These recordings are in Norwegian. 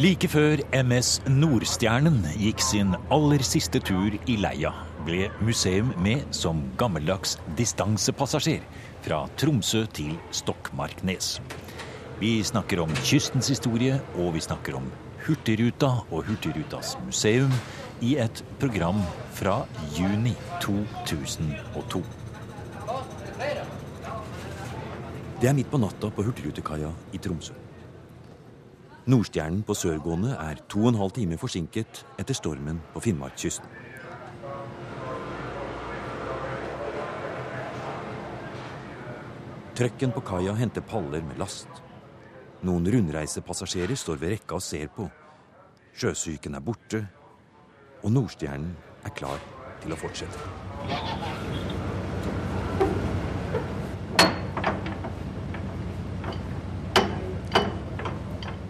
Like før MS Nordstjernen gikk sin aller siste tur i leia, ble museum med som gammeldags distansepassasjer fra Tromsø til Stokmarknes. Vi snakker om kystens historie, og vi snakker om Hurtigruta og Hurtigrutas museum i et program fra juni 2002. Det er midt på natta på Hurtigrutekaia i Tromsø. Nordstjernen på sørgående er to og en halv time forsinket etter stormen på Finnmarkskysten. Trøkken på kaia henter paller med last. Noen rundreisepassasjerer står ved rekka og ser på. Sjøsyken er borte, og Nordstjernen er klar til å fortsette.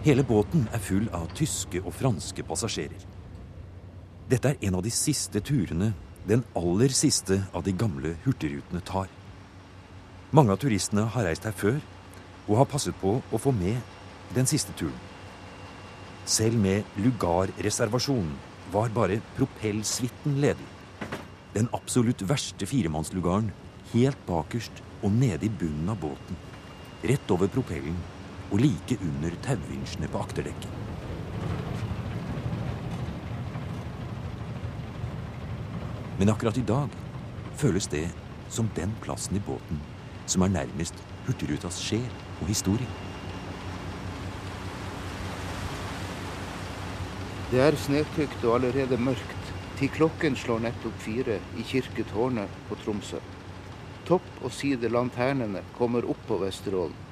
Hele båten er full av tyske og franske passasjerer. Dette er en av de siste turene, den aller siste av de gamle hurtigrutene tar. Mange av turistene har reist her før og har passet på å få med den siste turen. Selv med lugarreservasjon var bare propellsuiten ledig. Den absolutt verste firemannslugaren helt bakerst og nede i bunnen av båten. Rett over propellen og like under tauvinsjene på akterdekket. Men akkurat i dag føles det som den plassen i båten som er nærmest Hurtigrutas sjel og historie. Det er snøtykt og allerede mørkt til klokken slår nettopp fire i kirketårnet på Tromsø. Topp- og side lanternene kommer opp på Vesterålen.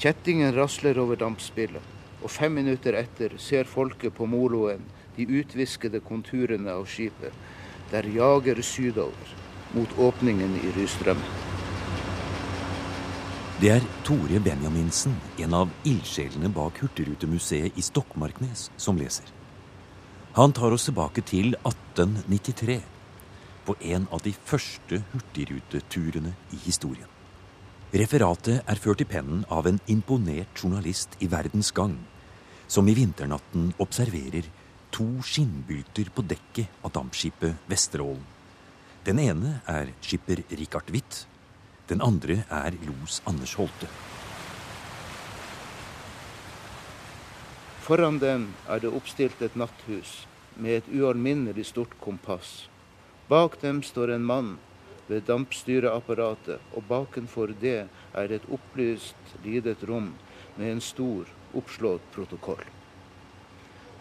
Kjettingen rasler over dampspillet, og fem minutter etter ser folket på moloen de utviskede konturene av skipet, der jager sydover mot åpningen i Rystrømmen. Det er Tore Benjaminsen, en av ildsjelene bak Hurtigrutemuseet i Stokmarknes, som leser. Han tar oss tilbake til 1893, på en av de første hurtigruteturene i historien. Referatet er ført i pennen av en imponert journalist i Verdens Gang, som i vinternatten observerer to skinnbylter på dekket av dampskipet Vesterålen. Den ene er skipper Richard Witt. Den andre er los Anders Holte. Foran dem er det oppstilt et natthus med et ualminnelig stort kompass. Bak dem står en mann ved dampstyreapparatet, og bakenfor det er et opplyst, lidet rom med en stor, oppslått protokoll.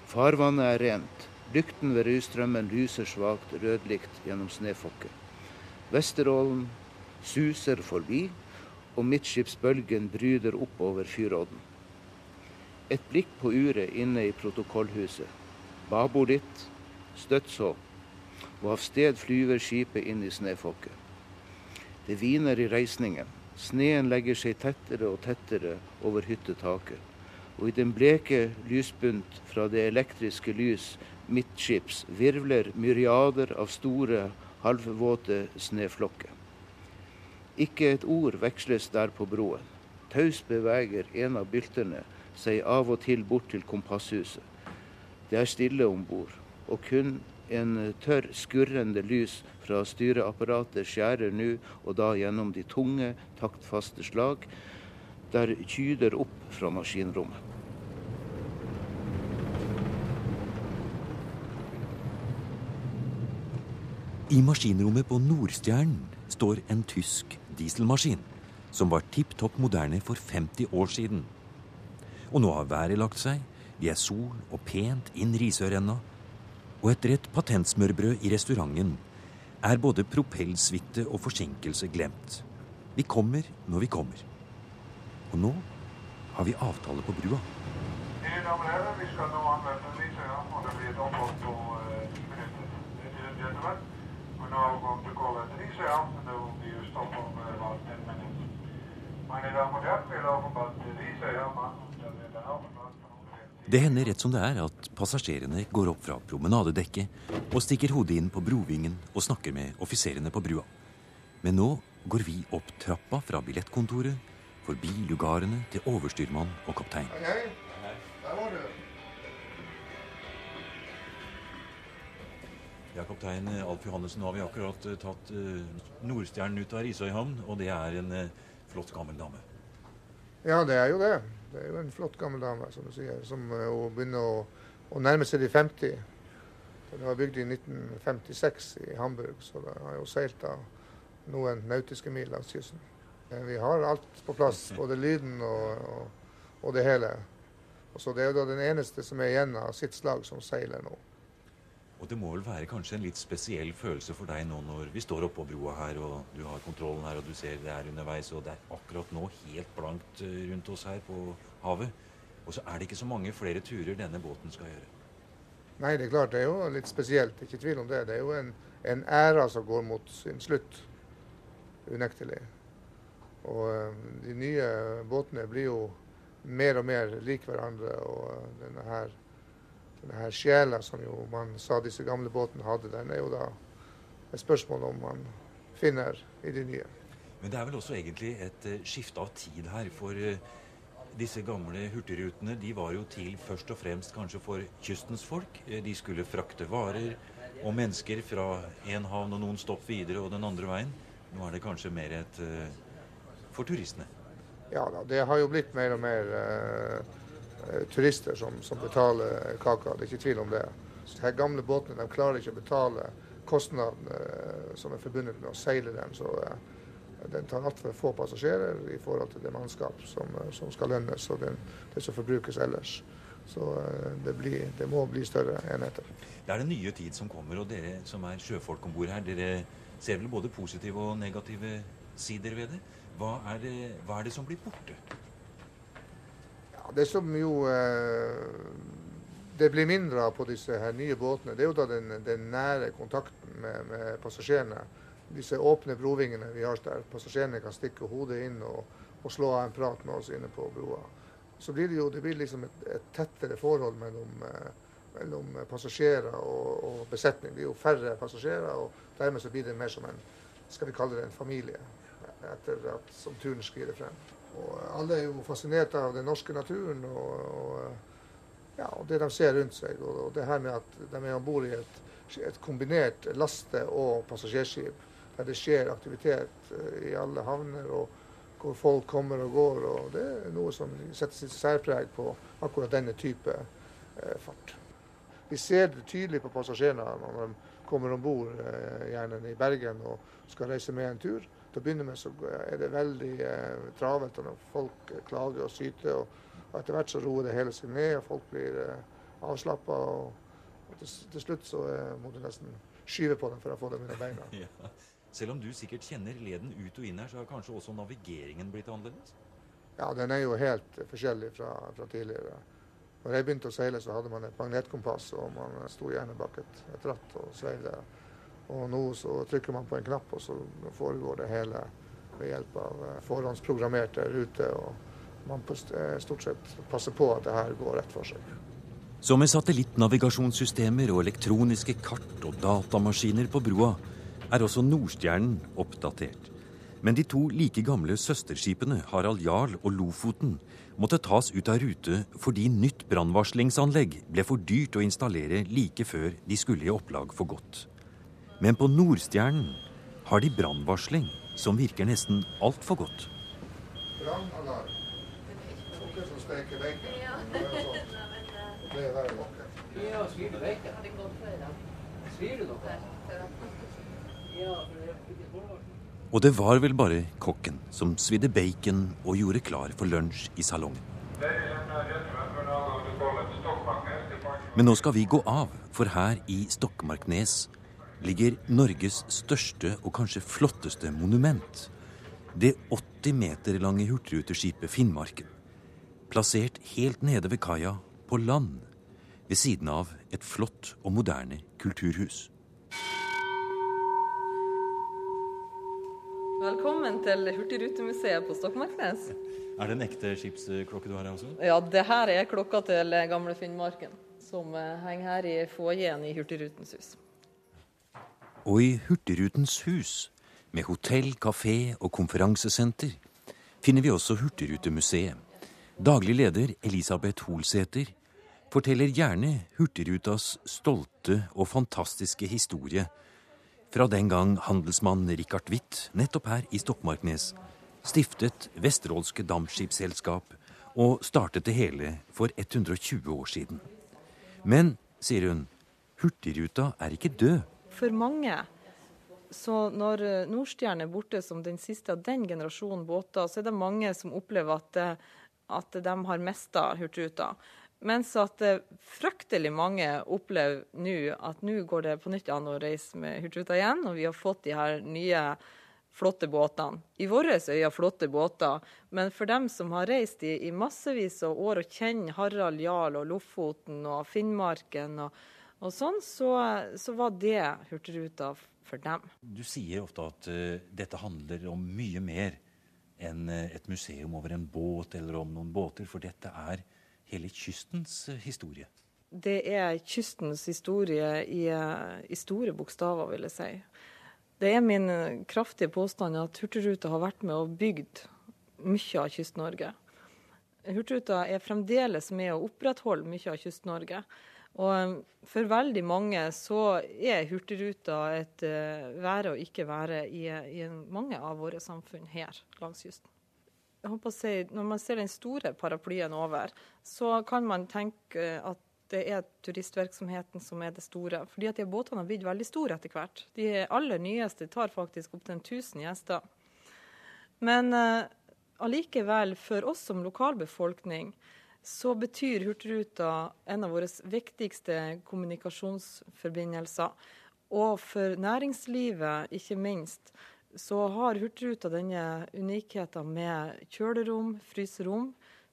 Farvannet er rent. Lykten ved Røystrømmen lyser svakt rødlikt gjennom snøfokket. Vesterålen suser forbi, og midtskipsbølgen bryder oppover fyrodden. Et blikk på uret inne i protokollhuset. Babo litt, støtt så, og av sted flyver skipet inn i snøfokket. Det hviner i reisningen. Sneen legger seg tettere og tettere over hyttetaket. Og i den bleke lysbunt fra det elektriske lys midtskips virvler myriader av store, halvvåte snøflokker. Ikke et ord veksles der på broen. Taus beveger en av byltene seg av og til bort til kompasshuset. Det er stille om bord, og kun en tørr, skurrende lys fra styreapparatet skjærer nå og da gjennom de tunge, taktfaste slag der kyder opp fra maskinrommet. I maskinrommet på Nordstjernen står en tysk dieselmaskin som var tipp topp moderne for 50 år siden. Og nå har været lagt seg, det er sol og pent inn Risørenna, og etter et patentsmørbrød i restauranten er både propellsuite og forsinkelse glemt. Vi kommer når vi kommer. Og nå har vi avtale på brua. Mine damer og herrer, vi skal nå anmelde Risøya, og det blir et opphold på 10 minutter. Ladies and we're now going to call at Risøya, and there will be a stop of about 10 minutes. Meine Damen und Herren, wir laufen bald Risøya, man, Det hender rett som det er at passasjerene går opp fra promenadedekket og stikker hodet inn på brovingen og snakker med offiserene på brua. Men nå går vi opp trappa fra billettkontoret, forbi lugarene til overstyrmann og kaptein. Hei. Der var du. Ja, Kaptein Alf Johannessen, nå har vi akkurat uh, tatt uh, Nordstjernen ut av Risøy havn, og det er en uh, flott, gammel dame. Ja, det er jo det. Det er jo en flott gammel dame, som du sier, som uh, begynner å, å, nærme seg de 50. Den var bygd i 1956 i Hamburg, så den har jo seilt av noen nautiske mil langs kysten. Vi har alt på plass, både lyden og, og, og det hele. Og så Det er jo da den eneste som er igjen av sitt slag som seiler nå. Og det må vel være kanskje en litt spesiell følelse for deg nå når vi står oppå broa her, og du har kontrollen her, og du ser det er underveis, og det er akkurat nå helt blankt eh, rundt oss her på havet. Og så er det ikke så mange flere turer denne båten skal gjøre. Nei, det er klart det er jo litt spesielt. Ikke tvil om det. Det er jo en, en æra som går mot sin slutt. Unektelig. Og uh, de nye båtene blir jo mer og mer lik hverandre. Og uh, denne her denne her sjela som jo man sa disse gamle båtene hadde, den er jo da et spørsmål om man finner i de nye. Men det er vel også egentlig et uh, skifte av tid her. For uh, disse gamle hurtigrutene de var jo til først og fremst kanskje for kystens folk. Uh, de skulle frakte varer og mennesker fra en havn og noen stopp videre og den andre veien. Nå er det kanskje mer et for turistene. Ja da, det har jo blitt mer og mer Eh, turister som, som, betaler kaka. Det er ikke tvil om det. Så de gamle båtene de klarer ikke å betale kostnadene eh, som er forbundet med å seile dem. Så uh, den tar altfor få passasjerer i forhold til det mannskap som, som skal lønnes og den, det som forbrukes ellers. Så det, blir, det, må bli større enheter. Det er den nye tid som kommer, og dere som er sjøfolk om bord her, dere ser vel både positive og negative sider ved det. Hva er det, hva er det som blir borte? Det som jo eh, det blir mindre av på disse her nye båtene, det er jo da den, den nære kontakten med, med, passasjerene. Disse åpne brovingene vi har der passasjerene kan stikke hodet inn og, og, slå av en prat med oss inne på broa. Så blir det jo det blir liksom et, et tettere forhold mellom, eh, mellom passasjerer og, og, besetning. Det er jo færre passasjerer, og dermed så blir det mer som en skal vi kalle det en familie, etter at som turen skrider frem. Og alle er jo fascinert av den norske naturen og, og, ja, og det de ser rundt seg. Og, og, det her med at de er om bord i et, et, kombinert laste- og passasjerskip der det skjer aktivitet uh, i alle havner, og hvor folk kommer og går. og Det er noe som setter sitt særpreg på akkurat denne type eh, fart. Vi ser det tydelig på passasjerene når de kommer om bord, eh, i Bergen, og skal reise med en tur til å begynne med så er det veldig eh, travelt når folk klager og syter. Og, og etter hvert så roer det hele seg ned, og folk blir eh, avslappa. Og, og til, til, slutt så eh, må du nesten skyve på dem for å få dem under beina. ja. Selv om du sikkert kjenner leden ut og inn her, så har kanskje også navigeringen blitt annerledes? Ja, den er jo helt forskjellig fra, fra tidligere. Når jeg begynte å seile, så hadde man et magnetkompass, og man sto gjerne bak et, et ratt og sveiv og nå så trykker man på en knapp, og så foregår det hele ved hjelp av eh, forhåndsprogrammerte ruter. Og man eh, stort sett passer på at det her går rett for seg. Så med satellittnavigasjonssystemer og elektroniske kart og datamaskiner på broa, er også Nordstjernen oppdatert. Men de to like gamle søsterskipene Harald Jarl og Lofoten måtte tas ut av rute fordi nytt brannvarslingsanlegg ble for dyrt å installere like før de skulle i opplag for godt. Men på Nordstjernen har de brannvarsling som virker nesten altfor godt. Brannalarm. Dere som steker bacon. Det er verre dere. Ja, svir du bacon? Svir du noe? Og det var vel bare kokken som svidde bacon og gjorde klar for lunsj i salongen. Men nå skal vi gå av, for her i Stokmarknes ligger Norges største og kanskje flotteste monument. Det 80 meter lange hurtigruteskipet Finnmarken. Plassert helt nede ved kaia, på land, ved siden av et flott og moderne kulturhus. Velkommen til Hurtigrutemuseet på Stokmarknes. Er det en ekte skipsklokke du har her også? Ja, det her er klokka til gamle Finnmarken, som eh, henger her i foajeen i Hurtigrutens hus og i Hurtigrutens hus, med hotell, kafé og konferansesenter, finner vi også Hurtigrutemuseet. Daglig leder Elisabeth Holsæter forteller gjerne Hurtigrutas stolte og fantastiske historie fra den gang handelsmann Richard Witt, nettopp her i Stokmarknes, stiftet Vesterålske Dampskipsselskap og startet det hele for 120 år siden. Men, sier hun, Hurtigruta er ikke død. For mange så når Nordstjerne er borte som den siste av den generasjonen båter, så er det mange som opplever at, at de har mista Hurtigruta. Mens at fryktelig mange opplever nå at nå går det på nytt an å reise med Hurtigruta igjen, og vi har fått de her nye flotte båtene. I våre øyne flotte båter, men for dem som har reist i, i massevis av år og kjenner Harald Jarl og Lofoten og Finnmarken og, og sånn, så, så, var det Hurtigruta for dem. Du sier ofte at uh, dette handler om mye mer enn uh, et museum over en båt eller om noen båter, for dette er hele kystens uh, historie. Det er kystens historie i, i store bokstaver, vil jeg si. Det er min kraftige påstand at Hurtigruta har vært med og bygd mye av Kyst-Norge. Hurtigruta er fremdeles med å opprettholde mye av Kyst-Norge. Og um, for veldig mange så er Hurtigruta et uh, være og ikke være i, i, mange av våre samfunn her langs kysten. Jeg håper å si, Når man ser den store paraplyen over, så kan man tenke at det er turistvirksomheten som er det store. Fordi at de båtene har blitt veldig store etter hvert. De aller nyeste tar faktisk opptil 1000 gjester. Men allikevel, for oss som lokalbefolkning, så betyr Hurtigruta en av våre viktigste kommunikasjonsforbindelser. Og for næringslivet, ikke minst, så har Hurtigruta denne unikheten med kjølerom, fryserom,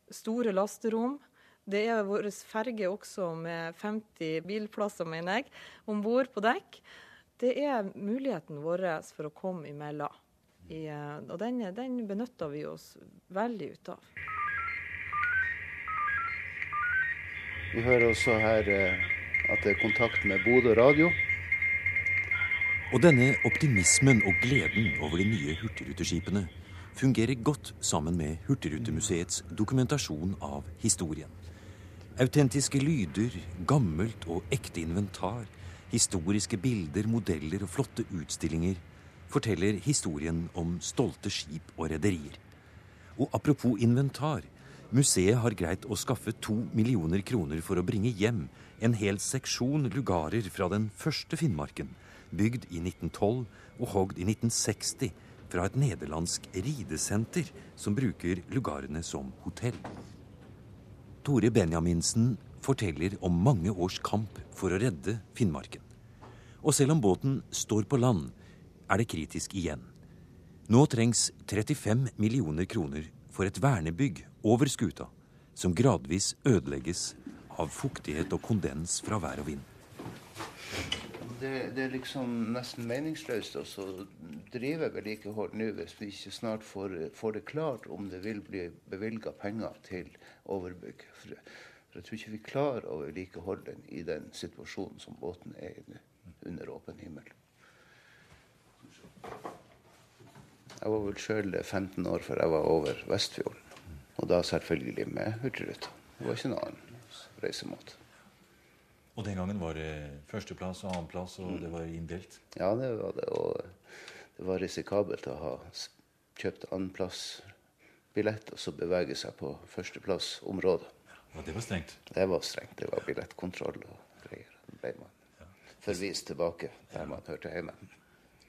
store lasterom. Det er vår ferge også med 50 bilplasser, mener jeg, om bord på dekk. Det er muligheten vår for å komme imellom. I, og den, den benytter vi oss veldig ut av. Vi hører også her eh, at det er kontakt med Bodø radio. Og denne optimismen og gleden over de nye hurtigruteskipene fungerer godt sammen med Hurtigrutemuseets dokumentasjon av historien. Autentiske lyder, gammelt og ekte inventar, historiske bilder, modeller og flotte utstillinger forteller historien om stolte skip og rederier. Og apropos inventar, Museet har greit å skaffe to millioner kroner for å bringe hjem en hel seksjon lugarer fra den første Finnmarken, bygd i 1912 og hogd i 1960 fra et nederlandsk ridesenter som bruker lugarene som hotell. Tore Benjaminsen forteller om mange års kamp for å redde Finnmarken. Og selv om båten står på land, er det kritisk igjen. Nå trengs 35 millioner kroner for et vernebygg over skuta, som gradvis ødelegges av fuktighet og kondens fra vær og vind. Det, det, er liksom nesten meningsløst å drive vedlikehold nå hvis vi ikke snart får, får, det klart om det vil bli bevilga penger til overbygg. For, for, jeg tror ikke vi klarer å vedlikeholde den i den situasjonen som båten er i nå, under åpen himmel. Jeg var vel sjøl 15 år før jeg var over Vestfjorden. Og da selvfølgelig med Hurtigruta. Det var ikke noen annen reisemåte. Og den gangen var det førsteplass og annenplass, og det var inndelt? Ja, det var det. Og det var risikabelt å ha kjøpt annenplassbillett og så bevege seg på førsteplassområdet. Ja, det var strengt? Det var strengt. Det var billettkontroll og greier. Da ble man forvist tilbake der man hørte hjemme.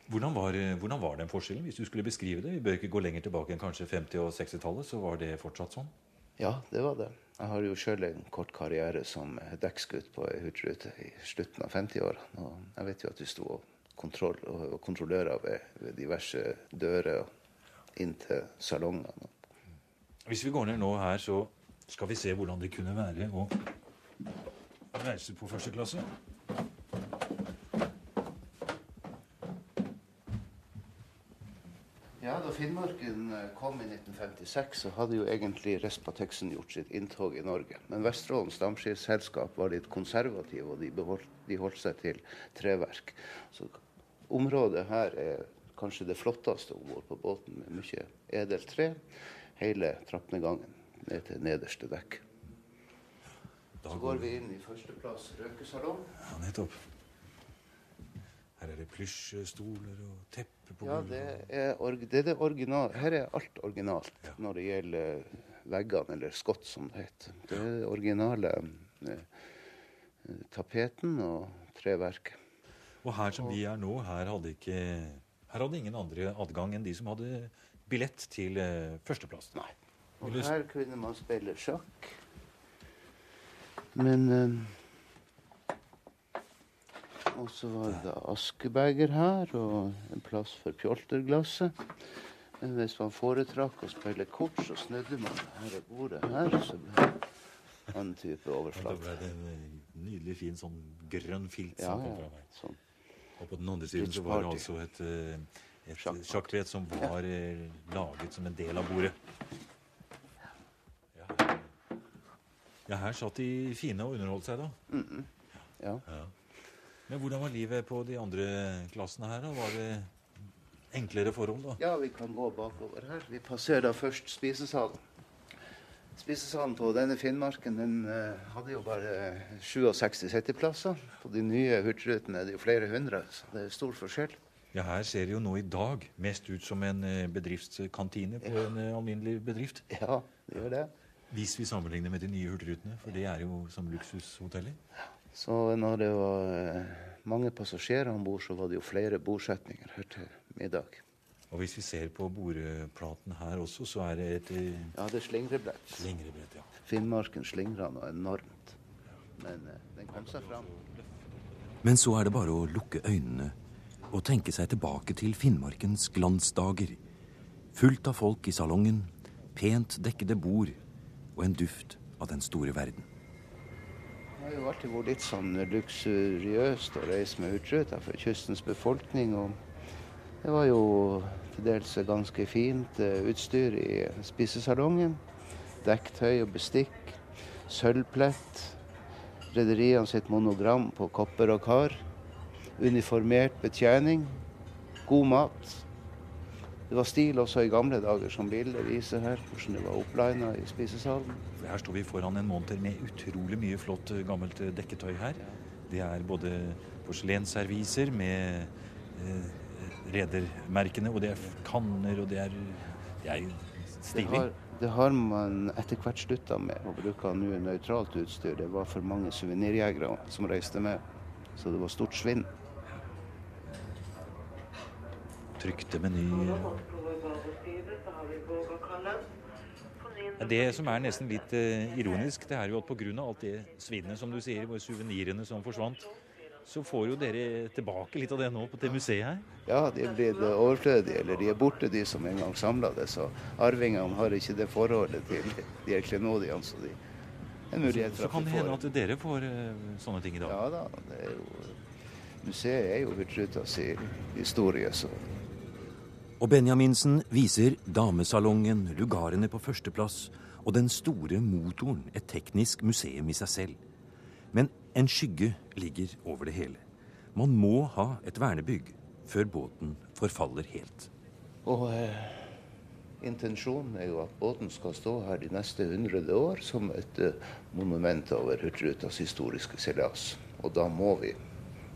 Hvordan var, hvordan var, den forskjellen, hvis du skulle beskrive det? Vi bør ikke gå lenger tilbake enn kanskje 50- og 60-tallet. Så var det fortsatt sånn? Ja, det var det. Jeg har jo sjøl en kort karriere som dekksgutt på ei hurtigrute i slutten av 50-årene. Og jeg vet jo at du sto og, kontroll, og kontrollører ved, ved, diverse dører inn til salongene. Hvis vi går ned nå her, så skal vi se hvordan det kunne være å reise på første klasse. Ja, Da Finnmarken eh, kom i 1956, så hadde jo egentlig Respateksen gjort sitt inntog i Norge. Men Vesterålens Dampskipsselskap var litt konservative, og de, beholdt, de holdt seg til treverk. Så området her er kanskje det flotteste om bord på båten, med mye edelt tre. hele trappnedgangen ned til nederste dekk. Så går vi inn i førsteplass røkesalong. Ja, nettopp. Her er det plysjstoler og teppe på Ja, det er, org det er det original. Her er alt originalt Ja. når det gjelder veggene, eller skott som det heter. Det er det originale eh, tapeten og treverket. Og her som vi er nå, her hadde ikke Her hadde ingen andre adgang enn de som hadde billett til eh, førsteplass. Nei. Og her kunne man spille sjakk. Men eh, Og så var det askebeger her, og en plass for pjolterglasset. Men hvis man foretrakk å spille kort, så snudde man her bordet her, så ble det annen type Og da ble det en eh, nydelig fin sånn grønn filt Ja, som kom fra meg. Sånn. Og på den andre siden så var det altså et, eh, et Sjakkbrett. som var ja. laget som en del av bordet. Ja, ja, her satt de fine og underholdt seg, da. Ja, Ja. Men hvordan var livet på de andre klassene her? da? Var det enklere forhold, da? Ja, vi kan gå bakover her. Vi passerer da først spisesalen. Spisesalen på denne Finnmarken den uh, hadde jo bare 67 sitteplasser. På de nye hurtigrutene er det jo flere hundre, så det er stor forskjell. Ja, her ser det jo nå i dag mest ut som en eh, bedriftskantine på en eh, alminnelig bedrift. Ja, det gjør det. Hvis vi sammenligner med de nye hurtigrutene, for det er jo som luksushoteller. Så når det var eh, mange passasjerer om bord, så var det jo flere bordsetninger her til middag. Og hvis vi ser på bordplaten her også, så er det et eh, Ja, det er slingrebrett. slingrebrett, ja. Finnmarken slingrer noe enormt. Men eh, den kom seg fram. Men så er det bare å lukke øynene og tenke seg tilbake til Finnmarkens glansdager. Fullt av folk i salongen, pent dekkede bord og en duft av den store verden. Det har jo alltid vært litt sånn luksuriøst å reise med Hurtigruta for kystens befolkning. Og det var jo til dels ganske fint eh, utstyr i spisesalongen. Dekktøy og bestikk. Sølvplett. Rederiene sitt monogram på kopper og kar. Uniformert betjening. God mat. Det var stil også i gamle dager, som bildet viser her, hvordan det var opplina i spisesalen. Her står vi foran en monter med utrolig mye flott eh, gammelt eh, dekketøy her. Det er både porselensserviser med eh, redermerkene, og det er kanner, og det er, det er jo Det stilig. har, det har man etter hvert slutta med å bruke nå nøytralt utstyr. Det var for mange suvenirjegere som reiste med, så det var stort svinn. Trykte menyer. Det som er nesten litt eh, ironisk, det er jo at pga. alt det svinnet som du sier, suvenirene som forsvant, så får jo dere tilbake litt av det nå på det museet her. Ja, de er blitt overflødige, eller de er borte, de som en gang samla det. Så arvingene har ikke det forholdet til de her klenodiene. Så de en mulighet Så så kan det hende at dere får eh, sånne ting i dag. Ja da, det er jo Museet er jo Hurtigruta sin historie, så Og Benjaminsen viser damesalongen, lugarene på førsteplass og den store motoren, et teknisk museum i seg selv. Men en skygge ligger over det hele. Man må ha et vernebygg før båten forfaller helt. Og eh, intensjonen er jo at båten skal stå her de neste hundrede år som et eh, monument over Hurtigrutas historiske seilas. Og da må vi,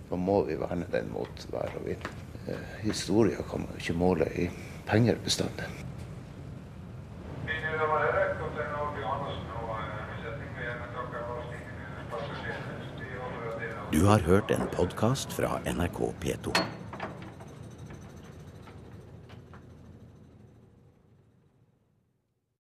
da må vi verne den mot vær og vind. Eh, historia kan man ikke måle i penger bestandig. Eh, Du har hørt en podkast fra NRK P2.